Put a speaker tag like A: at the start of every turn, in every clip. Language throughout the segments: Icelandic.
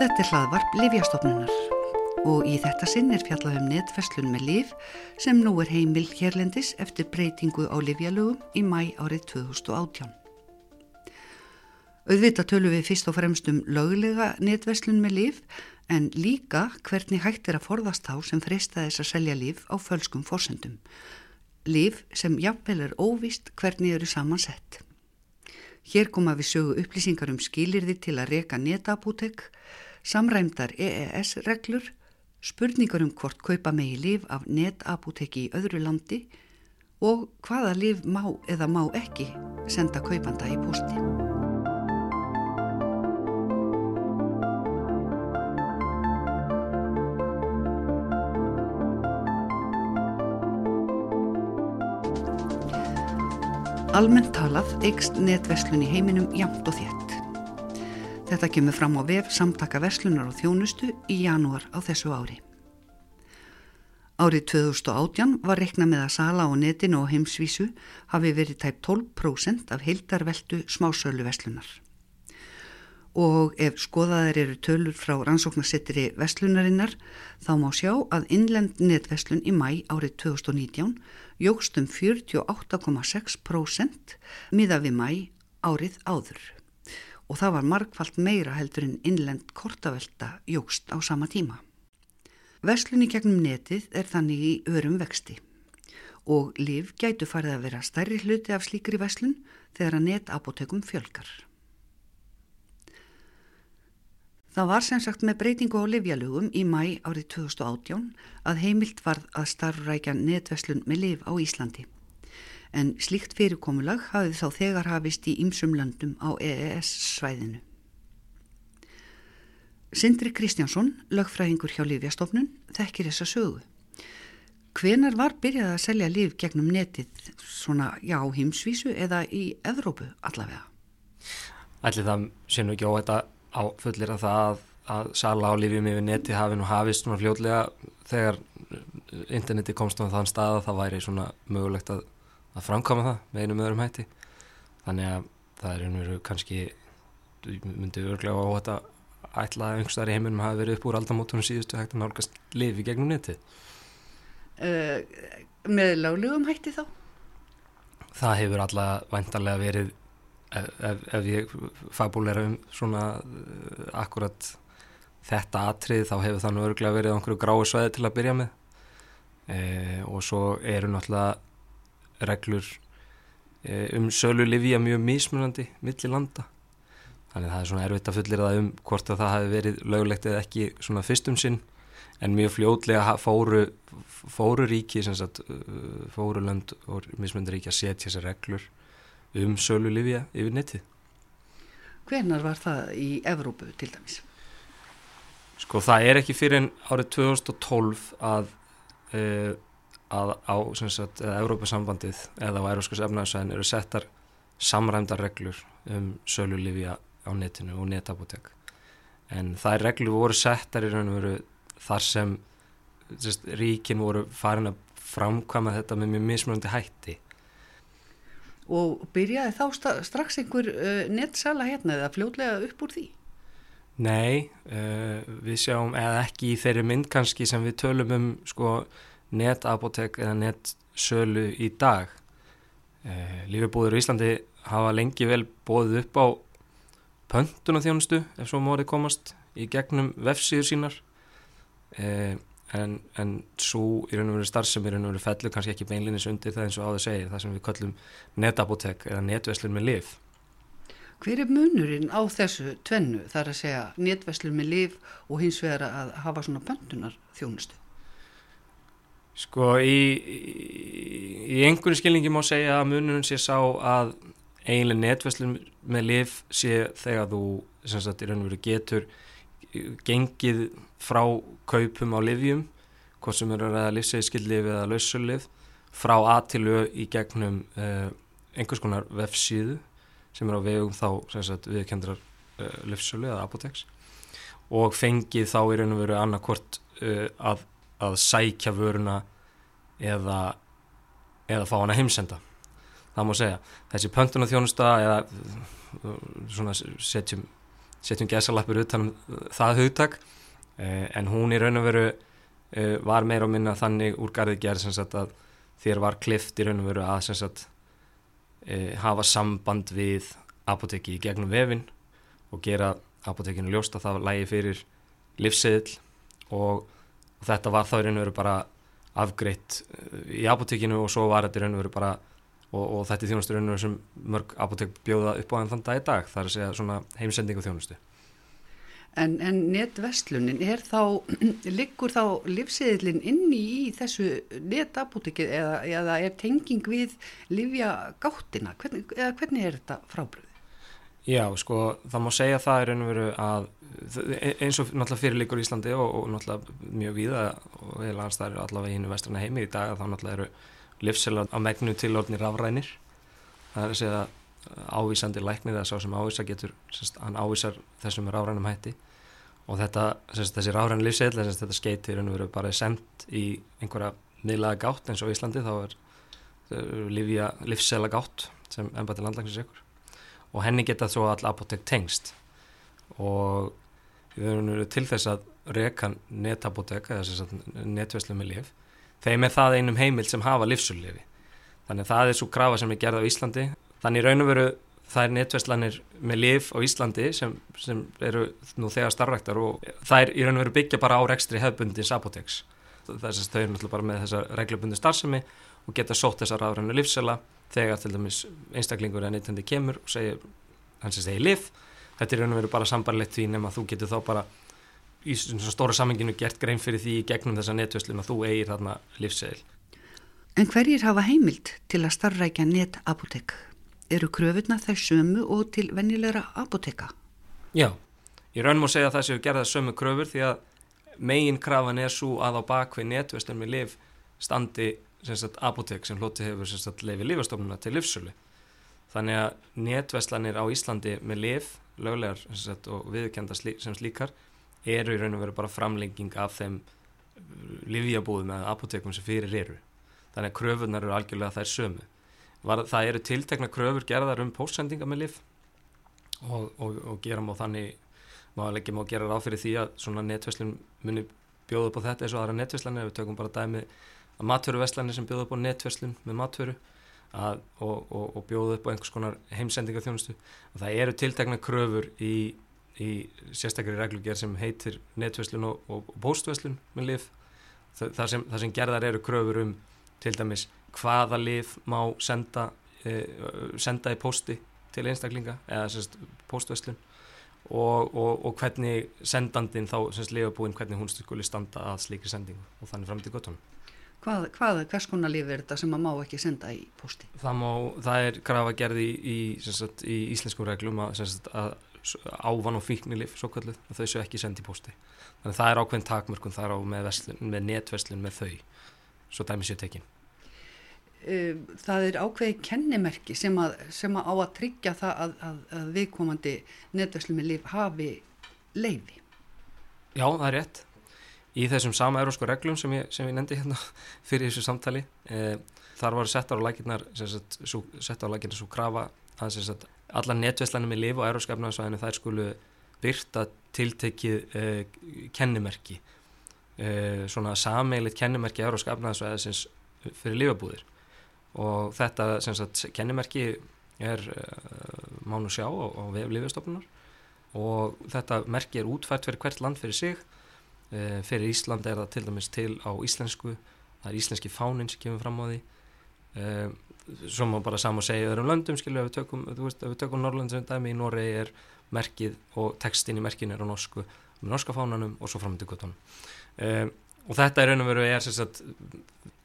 A: Þetta er hlaðvarp Livjastofnunar og í þetta sinn er fjallað um netferslun með liv sem nú er heimil hérlendis eftir breytingu á livjalögum í mæ árið 2018. Auðvitað tölum við fyrst og fremst um löglega netverslun með liv en líka hvernig hægt er að forðast þá sem freysta þess að selja liv á fölskum fórsendum. Liv sem jafnvel er óvist hvernig eru samansett. Hér koma við sögu upplýsingar um skilirði til að reka netabútek, samræmdar EES-reglur, spurningar um hvort kaupa megi liv af netabúteki í öðru landi og hvaða liv má eða má ekki senda kaupanda í posti. Almennt talað eikst netverslun í heiminum jamt og þétt. Þetta kemur fram á vef samtaka verslunar og þjónustu í janúar á þessu ári. Árið 2018 var rekna með að sala á netinu og heimsvísu hafi verið tæp 12% af heildarveldu smásölu verslunar. Og ef skoðaðar eru tölur frá rannsóknarsettiri verslunarinnar þá má sjá að innlend netverslun í mæ árið 2019 jógst um 48,6% miða við mæ árið áður og það var margfalt meira heldur en innlend kortavelta jógst á sama tíma. Verslunni gegnum netið er þannig í örum vexti og liv gætu farið að vera stærri hluti af slíkri verslun þegar að netapotekum fjölgar. Það var sem sagt með breytingu á livjalögum í mæ árið 2018 að heimilt varð að starfrækja netverslun með liv á Íslandi en slíkt fyrirkomulag hafið þá þegar hafist í ymsum löndum á EES-svæðinu. Sindri Kristjánsson, lögfræðingur hjá Lífjastofnun, þekkir þessa sögu. Hvenar var byrjað að selja líf gegnum netið svona, já, heimsvísu eða í Evrópu allavega?
B: Ætli það sé nú ekki á þetta á fullir að það að, sala á lífjum yfir netið hafi nú hafist svona fljóðlega þegar interneti komst á þann stað að það væri svona mögulegt að að framkama það með einum öðrum hætti. Þannig að það er einhverju kannski myndi örglega á þetta ætla að einhverstaðar í heiminum hafi verið upp úr aldamótunum síðustu hægt að nálgast lifi gegnum neti
A: uh, Með láglegum hætti þá?
B: Það hefur alltaf vantarlega verið ef, ef, ef ég fagbúleira um svona uh, akkurat þetta atrið þá hefur það nú örglega verið á einhverju grái sveði til að byrja með. Uh, og svo eru náttúrulega reglur eh, um sölu livja mjög mismunandi millir landa þannig að það er svona erfitt að fullir það um hvort að það hafi verið löglegt eða ekki svona fyrstum sinn en mjög fljótlega fóru, fóru ríki sagt, uh, fóru lönd og mismunandi ríki að setja þessar reglur um sölu livja yfir nettið
A: Hvernar var það í Evrópu til dæmis?
B: Sko það er ekki fyrir en árið 2012 að uh, að á sagt, Európa-sambandið eða á Európskas efnaðsvæðin eru settar samræmdar reglur um sölulifi á netinu og netapotek en þær reglur voru settar í raun og veru þar sem sest, ríkin voru farin að framkvæma þetta með mjög mismunandi hætti
A: Og byrjaði þá strax einhver uh, netsala hérna eða fljóðlega upp úr því?
B: Nei, uh, við sjáum eða ekki í þeirri mynd kannski sem við tölum um sko netapotek eða netsölu í dag. Eh, Lífebúður í Íslandi hafa lengi vel bóðið upp á pöntuna þjónustu ef svo mórið komast í gegnum vefsíður sínar. Eh, en, en svo í raun og veru starf sem í raun og veru fellu kannski ekki beinlinis undir það eins og áður segir það sem við kallum netapotek eða netveslun með liv
A: Hver er munurinn á þessu tvennu? Þar að segja netveslun með liv og hins vegar að hafa svona pöntunar þjónustu?
B: Sko í, í, einhvern skilningi má segja að mununum sé sá að eiginlega netverslun með lif sé þegar þú sagt, getur gengið frá kaupum á livjum, hvort sem eru að livsegskildlif eða lausullif frá aðtilu í gegnum uh, einhvers konar vefsíðu sem er á vegum þá viðkendrar uh, livsölu eða apoteks og fengið þá í raun og veru annarkvort uh, að að sækja vöruna eða, eða fá hann að heimsenda. Það má segja þessi pöntun og þjónusta eða svona setjum setjum gesalappur utan um það hugtak uh, en hún í raun og veru uh, var meira og minna þannig úr garði gerð að þér var klift í raun og veru að sagt hafa samband við apoteki í gegnum vefin og gera apotekinu ljóst að það lægi fyrir livseðil og, og þetta var þá í raun og veru bara afgreitt í apotekinu og svo var þetta í raun og veru bara og, og þetta er þjónustu raun og veru sem mörg apotek bjóða upp á enn þann dag í dag það er að segja svona heimsendingu þjónustu
A: En, en netverslunin, er þá, liggur þá livseðilinn inni í þessu netapotekið eða, eða er tenging við livja gáttina? Hvernig, eða hvernig er þetta frábröð?
B: Já, sko, það má segja það er og veru að e, eins og náttúrulega fyrirleikur í Íslandi og, og náttúrulega mjög víða og eða lands það eru allavega hínu vestrana heimi í dag að þá náttúrulega eru livselar á megnu tilordni rafrænir. Það er að segja ávísandi læknið að sá sem ávísa getur sérst, hann ávísar þessum rafrænum hætti. Og þetta, sérst, þessi rafræn livseil þetta skeiti raun og veru bara sendt í einhverja miðlaga gátt eins og í Íslandi þá er livja livseila gátt sem ennbætti landlæknis ykkur og henni geta svo all apotek tengst. Og við erum til þess að reka netapotek eða netvæslu með lif þeim er það einum heimil sem hafa livsullifi þannig að það er svo krafa sem er gerð á Íslandi. Þannig raun og veru það er netvæslanir með lif á Íslandi sem, sem eru nú þegar starfræktar og það er í raun og veru byggja bara á rekstri hefbundins apoteks þess að þau eru náttúrulega bara með þessa reglubundi starfsemi og geta sótt þessar áræðinu livsela þegar til dæmis einstaklingur eða neytandi kemur og segir, hann sem segir liv þetta er raun og veru bara sambarlegt því nema þú getur þá bara í svona stóra samenginu gert grein fyrir því gegnum þessa netvæslun að þú eigir þarna livsegil
A: En hverjir hafa heimild til að starfrækja netapotek? Eru kröfunna þær sömu og til vennilegra apoteka?
B: Já, ég raun og segja að það séu gerða sömu kröfur því að megin krafan er svo að á bakvið netvæslun með liv standi sagt, apotek sem hloti hefur leifið lífastofnuna til livsölu þannig að netverslanir á Íslandi með liv, löglegar sagt, og viðkenda slí, sem slíkar eru í raun og veru bara framlenging af þeim livjabúðum eða apotekum sem fyrir eru. Þannig að kröfunar eru algjörlega þær sömu. Var, það eru tiltekna kröfur gerðar um póstsendinga með liv og, og, og gera má þannig málega má gera ráð fyrir því að svona netverslun muni bjóða upp á þetta eins og aðra netverslanir, við tökum bara dæmi að matvöruverslanir sem bjóða upp á netverslun með matvöru að, og, og, og bjóða upp á einhvers konar heimsendinga þjónustu og það eru tiltegna kröfur í, í sérstaklega reglugjör sem heitir netverslun og, og bóstverslun með lif það, sem, sem gerðar eru kröfur um til dæmis hvaða lif má senda, e, senda í posti til einstaklinga eða sérst postverslun og, og, og hvernig sendandin þá semst lifabúin hvernig hún skuli standa að slíkri sendingu og þannig fram til gottunum
A: Hvað, hvað, hvers konar líf er þetta sem maður má ekki senda í posti?
B: Það, má, það er grafa gerði í, í, í íslensku reglum að, sagt, að ávan og fíknilif og þau séu ekki sendi í posti. Þannig það er ákveðin takmörkun þar á með, verslun, með netverslun með þau, svo dæmi séu tekin.
A: Það er ákveði kennimerki sem að, sem að á að tryggja það að, að, að viðkomandi netverslun með lif hafi leiði.
B: Já, það er rétt í þessum sama eurósku reglum sem ég, sem ég nefndi hérna fyrir þessu samtali e, þar var settar á lækinnar settar á lækinnar svo krafa að sagt, alla netveislanum í lifu og euróskafnaðsvæðinu þær skulu byrta tiltekið e, kennimerki e, svona sameilit kennimerki euróskafnaðsvæðisins fyrir lífabúðir og þetta sagt, kennimerki er mánu sjá á, á vef lífastofnunar og þetta merki er útfært fyrir hvert land fyrir sig Eh, fyrir Ísland er það til dæmis til á íslensku. Það er íslenski fánin sem kemur fram á því. Eh, svo má bara saman segja öðrum löndum skilju ef við tökum, tökum Norrland sem dæmi í Noregi er merkið og textin í merkinu er á norsku með norska fánanum og svo framöndu guttunum um, og þetta er raun og veru er sagt,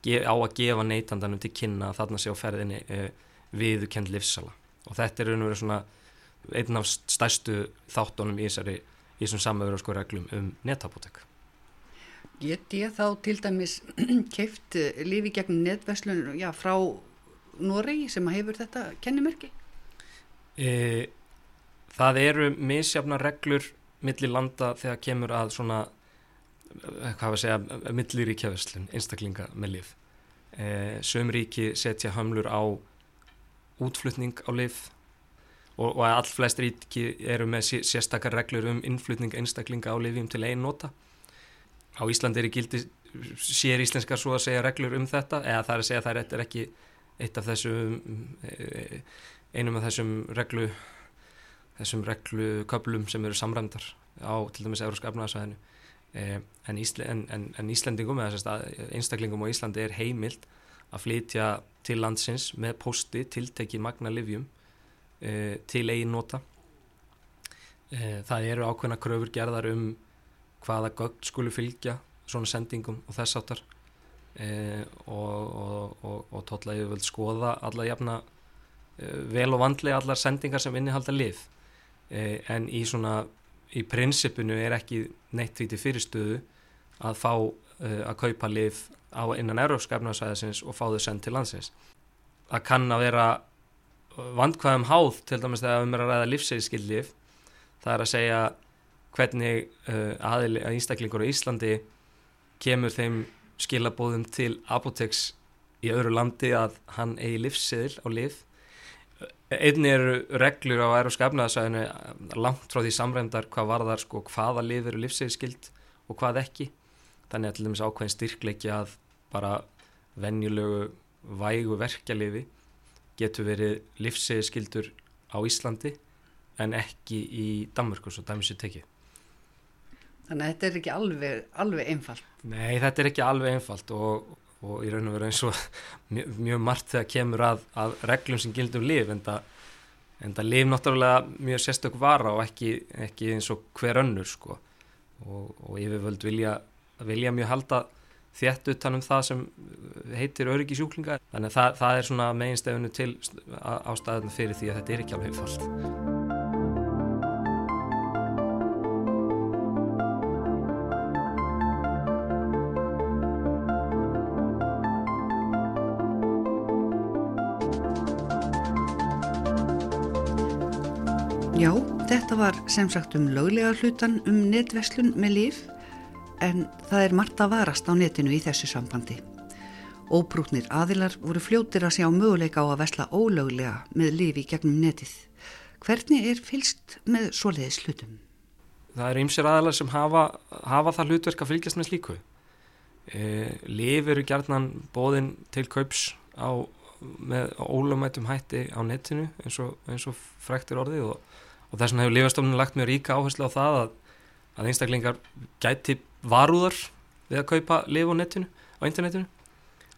B: á að gefa neytandanum til kynna þarna sé á ferðinni uh, viðukend livsala og þetta er raun og veru svona einn af stærstu þáttunum í þessari í þessum samöður og sko reglum um netapotek
A: Get ég þá til dæmis keift lífi gegn netverslun já, frá Noregi sem hefur þetta kennimerki?
B: E, það eru misjafna reglur millir landa þegar kemur að svona eh, hvað við segja, milliríkjaverslun einstaklinga með lif e, Sömríki setja hamlur á útflutning á lif og, og all flest ríki eru með sérstakar reglur um innflutning einstaklinga á lifjum til einn nota á Íslandi er í gildi sér íslenskar svo að segja reglur um þetta? Eða það er að segja að það er ekki eitt af þessum eh, einum af þessum reglu þessum reglu köplum sem eru samræmdar á til dæmis Európska efnaðarsvæðinu eh, en, en, en, en Íslandingum eða einstaklingum á Íslandi er heimilt að flytja til landsins með posti tiltekki magna livjum eh, til eigin nota. Það eru ákveðna kröfur gerðar um hvaða gögn skulu fylgja svona sendingum og þess áttar e, og, og, og, og tótlega ég vil skoða alla jafna e, vel og vandlega allar sendingar sem innihalda lif e, en í svona í prinsipinu er ekki neitt því til fyrirstöðu að fá e, að kaupa lif á innan európskafnarsæðisins og fá þau sendt til landsins. Það kann að vera vandkvæðum háð til dæmis þegar við erum að ræða livssegiskild lif það er að segja hvernig uh, aðil, að einstaklingur á Íslandi kemur þeim skilabóðum til apoteks í öðru landi að hann eigi livssiðil á liv einni eru reglur á æróska efnaðasæðinu langt frá því samræmdar hvað var þar sko hvaða liv eru livssiðskild og hvað ekki. Þannig að til dæmis ákveðin styrkleiki að bara venjulegu vægu verkjalifi getur verið livssiðskildur á Íslandi en ekki í Danmörku svo dæmis er tekið
A: Þannig að þetta er ekki alveg, alveg einfalt.
B: Nei, þetta er ekki alveg einfalt og, og í raun og veru eins og mjög, mjög margt þegar kemur að, að reglum sem gildum liv en það, liv náttúrulega mjög sérstök vara og ekki, ekki eins og hver önnur sko og, og yfirvöld vilja, vilja mjög halda þétt utan um það sem heitir öryggi sjúklingar þannig að það, það er svona meginstefnu til ástæðan fyrir því að þetta er ekki alveg einfalt.
A: Já, þetta var sem sagt um löglega hlutan um netveslun með líf en það er margt að varast á netinu í þessu sambandi. Óbrúknir aðilar voru fljótir að sjá möguleika á að vesla ólöglega með lífi gegnum netið. Hvernig er fylst með svoleiðis hlutum?
B: Það eru ymsir aðilar sem hafa, hafa það hlutverk að fylgjast með slíku. E, Líf eru gerðnan bóðin til kaups á, með ólögmætum hætti á netinu eins og, og frektir orðið og og þess vegna hefur Lífastofnun lagt mjög ríka áherslu á það að, að einstaklingar gæti varúðar við að kaupa lif á netinu, á internetinu.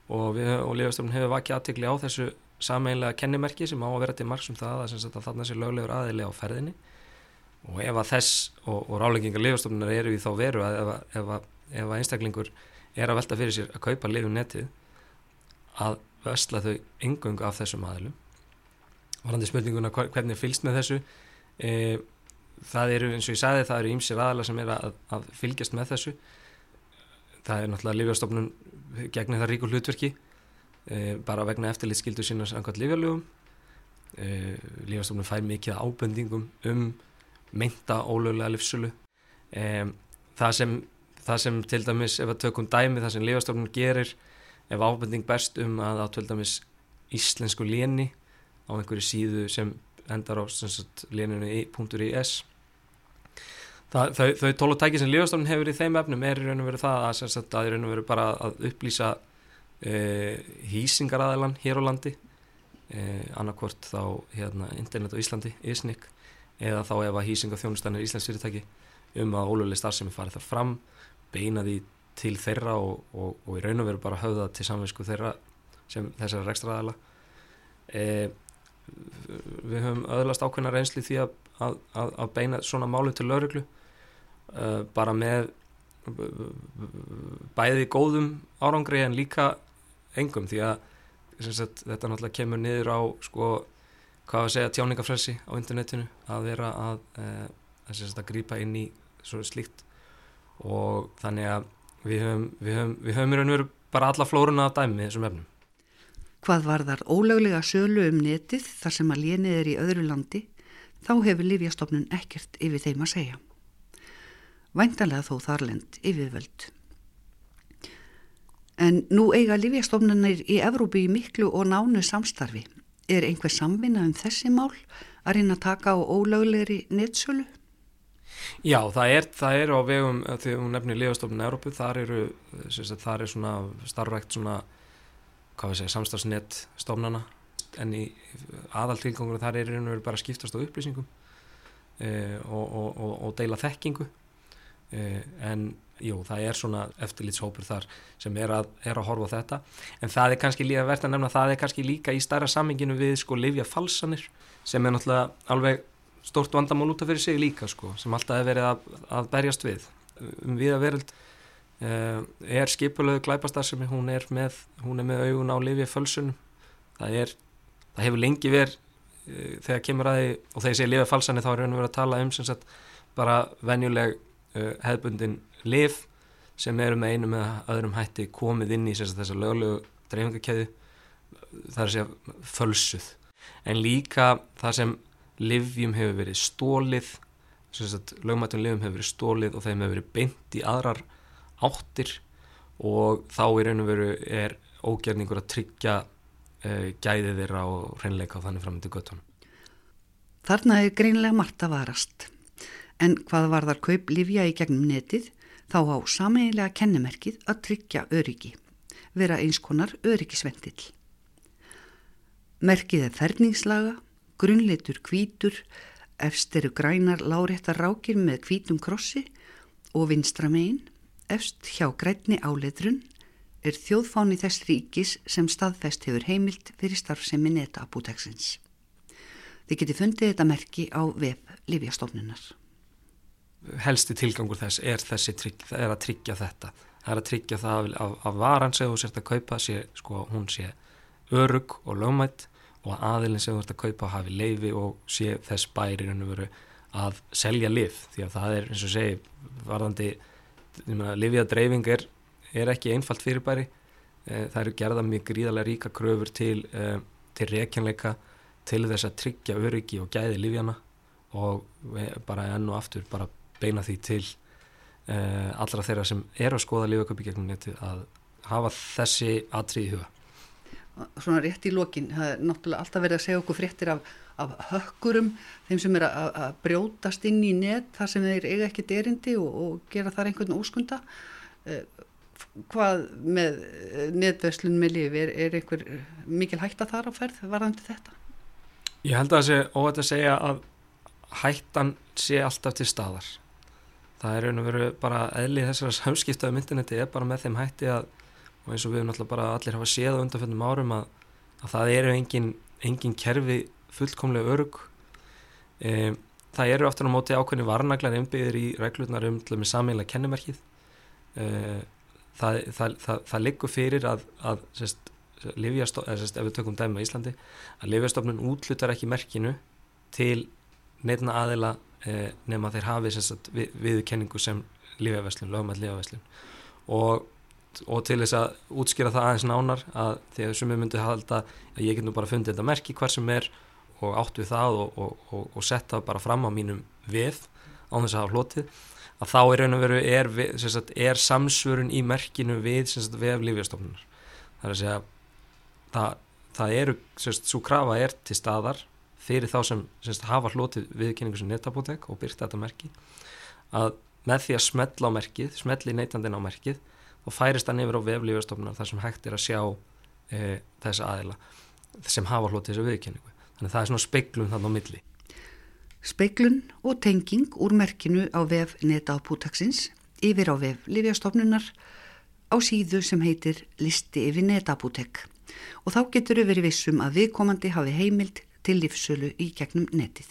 B: Og, og Lífastofnun hefur vakið aðtikli á þessu sameinlega kennimerki sem á að vera til marg sem það að, að þarna sé löglegur aðili á ferðinni. Og ef að þess og, og ráleggingar Lífastofnunar eru í þá veru að ef, ef, ef að einstaklingur er að velta fyrir sér að kaupa lifum netið að vösla þau yngung af þessum aðilum. Varandi spurninguna hvernig fylgst með þessu e, það eru eins og ég sagði það eru ímsir aðala sem er að, að fylgjast með þessu. Það er náttúrulega Lífjárstofnun gegnir það ríkur hlutverki e, bara vegna eftirlitskildu sína samkvæmt lífjárlugum e, Lífjárstofnun fær mikið ábendingum um meinta ólögulega livsölu e, það sem það sem til dæmis ef að tökum dæmi það sem Lífjárstofnun gerir ef ábending best um að á til dæmis íslensku léni á einhverju síðu sem endar á léninu í.is þau, tólutæki sem lífastofnun hefur í þeim efnum er í raun og veru það að, sagt, að í raun og veru bara að upplýsa e, hýsingaræðilan hér á landi e, annarkvort þá hérna, internet á Íslandi, ISNIC eða þá ef að hýsingaþjónustan er Íslands fyrirtæki um að óluleg starfsemi farið þar fram beina því til þeirra og, og, og í raun og veru bara höfða til samvinsku þeirra sem þessara rekstraðala eða við höfum öðlast ákveðna reynsli því að, að, að beina svona málu til lauruglu uh, bara með bæði góðum árangri en líka engum því að sagt, þetta náttúrulega kemur niður á sko, hvað að segja tjáningafrelsi á internetinu að vera að, uh, að, að grípa inn í slíkt. Og þannig að við höfum, við höfum, við höfum bara alla flórunna að dæmi þessum efnum
A: Hvað var þar ólöglega sölu um netið þar sem að lénið er í öðru landi, þá hefur Lífjastofnun ekkert yfir þeim að segja. Væntalega þó þarlend yfirvöld. En nú eiga Lífjastofnunir í Evrópi í miklu og nánu samstarfi. Er einhver samvinna um þessi mál að reyna að taka á ólöglegri nettsölu?
B: Já, það er, það er á vegum, þegar hún nefnir Lífastofnun Európu, þar eru, þar er svona starfrækt svona, hvað við segja, samstagsnett stofnana, en í aðaltilgangur þar er einhverju bara skiptast á upplýsingum e, og, og, og, og deila þekkingu, e, en jú, það er svona eftirlitshópur þar sem er að, er að horfa þetta, en það er kannski líka verðt að nefna, það er kannski líka í starra samminginu við sko livja falsanir sem er náttúrulega alveg stort vandamál út af fyrir sig líka sko, sem alltaf hefur verið að, að berjast við um við að veröld er skipulegu glæpastar sem hún er með hún er með augun á lifið fölsun það er, það hefur lengi verið uh, þegar kemur að því og þegar ég segi lifið falsani þá er raun og verið að tala um sem sagt bara venjuleg uh, hefbundin liv sem eru með einu með öðrum hætti komið inn í þess að löglegu dreifingakeiðu það er að segja fölsuð. En líka það sem livjum hefur verið stólið lögmættum livjum hefur verið stólið og þeim hefur verið beint í aðrar áttir og þá í raun og veru er ógerningur að tryggja uh, gæðið þeirra og hreinleika á þannig framöndu göttunum.
A: Þarna er greinlega margt að varast en hvað var þar kaup livja í gegnum netið þá á sameigilega kennemerkið að tryggja öryggi, vera eins konar öryggisvendill. Merkið er ferningslaga grunnleitur kvítur, efst eru grænar láréttar rákir með kvítum krossi og vinstra megin, efst hjá grænni áleitrun, er þjóðfáni þess ríkis sem staðfest hefur heimilt fyrir starfsemi neta apúteksins. Þið geti fundið þetta merki á vef Lífjastofnunar.
B: Helsti tilgangur þess er, það er að tryggja þetta. Það er að tryggja það að, að varan sem þú sért að kaupa sé, sko, hún sé örug og lögmætt og aðilin sem þú ert að kaupa hafi leifi og sé þess bæri að selja liv því að það er eins og segi varðandi lifiðadreifing er, er ekki einfalt fyrirbæri. E, það eru gerða mjög gríðarlega ríka kröfur til, e, til reykjanleika til þess að tryggja öryggi og gæði livjana og bara enn og aftur bara beina því til allra þeirra sem er að skoða lifaköpi gegnum neti að hafa þessi atrið í huga.
A: Svona rétt í lokin, það er náttúrulega alltaf verið að segja okkur fréttir af, af hökkurum þeim sem er að, að brjótast inn í net þar sem þeir eiga ekkert erindi og, og gera þar einhvern óskunda. Eh, hvað með eh, netverslun með lífi, er, er einhver mikil hætta þar á ferð varðandi þetta?
B: Ég held að það sé óvægt að segja að hættan sé alltaf til staðar. Það er raun og veru bara eðlið þessara samskiptaðu myndineti er bara með þeim hætti að og eins og við náttúrulega bara allir hafa séð á undanfjöndum árum að, að það eru engin, engin kerfi fullkomlega örug e, það eru aftur á móti ákveðni varnaglar einbyggðir í reglurnar um með sammeila kennumerkið e, það, það, það, það liggur fyrir að, að sérst, sérst, ef við tökum dæma í Íslandi að Livjastofnun útlutar ekki merkinu til neitna aðila e, nema þeir hafi sérst, við, viðkenningu sem Livjaveslun, lögumætt Livjaveslun og og til þess að útskýra það aðeins nánar að því að sumið myndi halda að ég get nú bara fundið þetta merki hver sem er og átt við það og, og, og, og setta bara fram á mínum við á þess að hafa hlotið að þá er raun og veru er, sagt, er samsvörun í merkinu við vef lífjastofnunar það er að segja það, það eru, svo krafa er til staðar fyrir þá sem sagt, hafa hlotið viðkynningu sem netabótek og byrta þetta merki að með því að smetla á merkið, smetli neytandin á merkið og færist hann yfir á veflífastofnun þar sem hægt er að sjá e, þessa aðila sem hafa hlutið þessu viðkynningu. Þannig að það er svona speiklun þannig á milli.
A: Speiklun og tenging úr merkinu á vef neta á pútaksins yfir á vef Lífjastofnunar á síðu sem heitir Listi yfir netabútek og þá getur við verið vissum að viðkomandi hafi heimild til lífsölu í gegnum netið.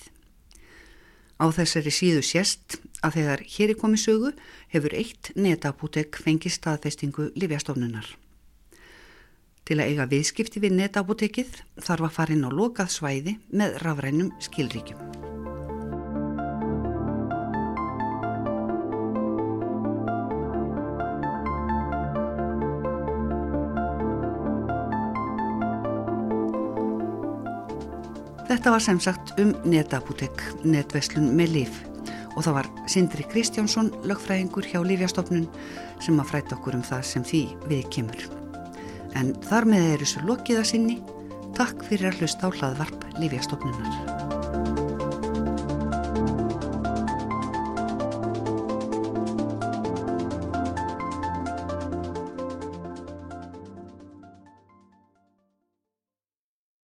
A: Á þessari síðu sérst að þegar hér er komið sögu hefur eitt netabútek fengið staðfestingu Livjastofnunar. Til að eiga viðskipti við netabútekið þarf að fara inn á lokað svæði með rafrænum skilríkjum. Þetta var sem sagt um netaputek, netveslun með líf og það var Sindri Kristjánsson, lögfræðingur hjá Lífjastofnun sem að fræta okkur um það sem því við kemur. En þar með er þessu lokiða sinni. Takk fyrir að hlusta á hlaðvarp Lífjastofnunar.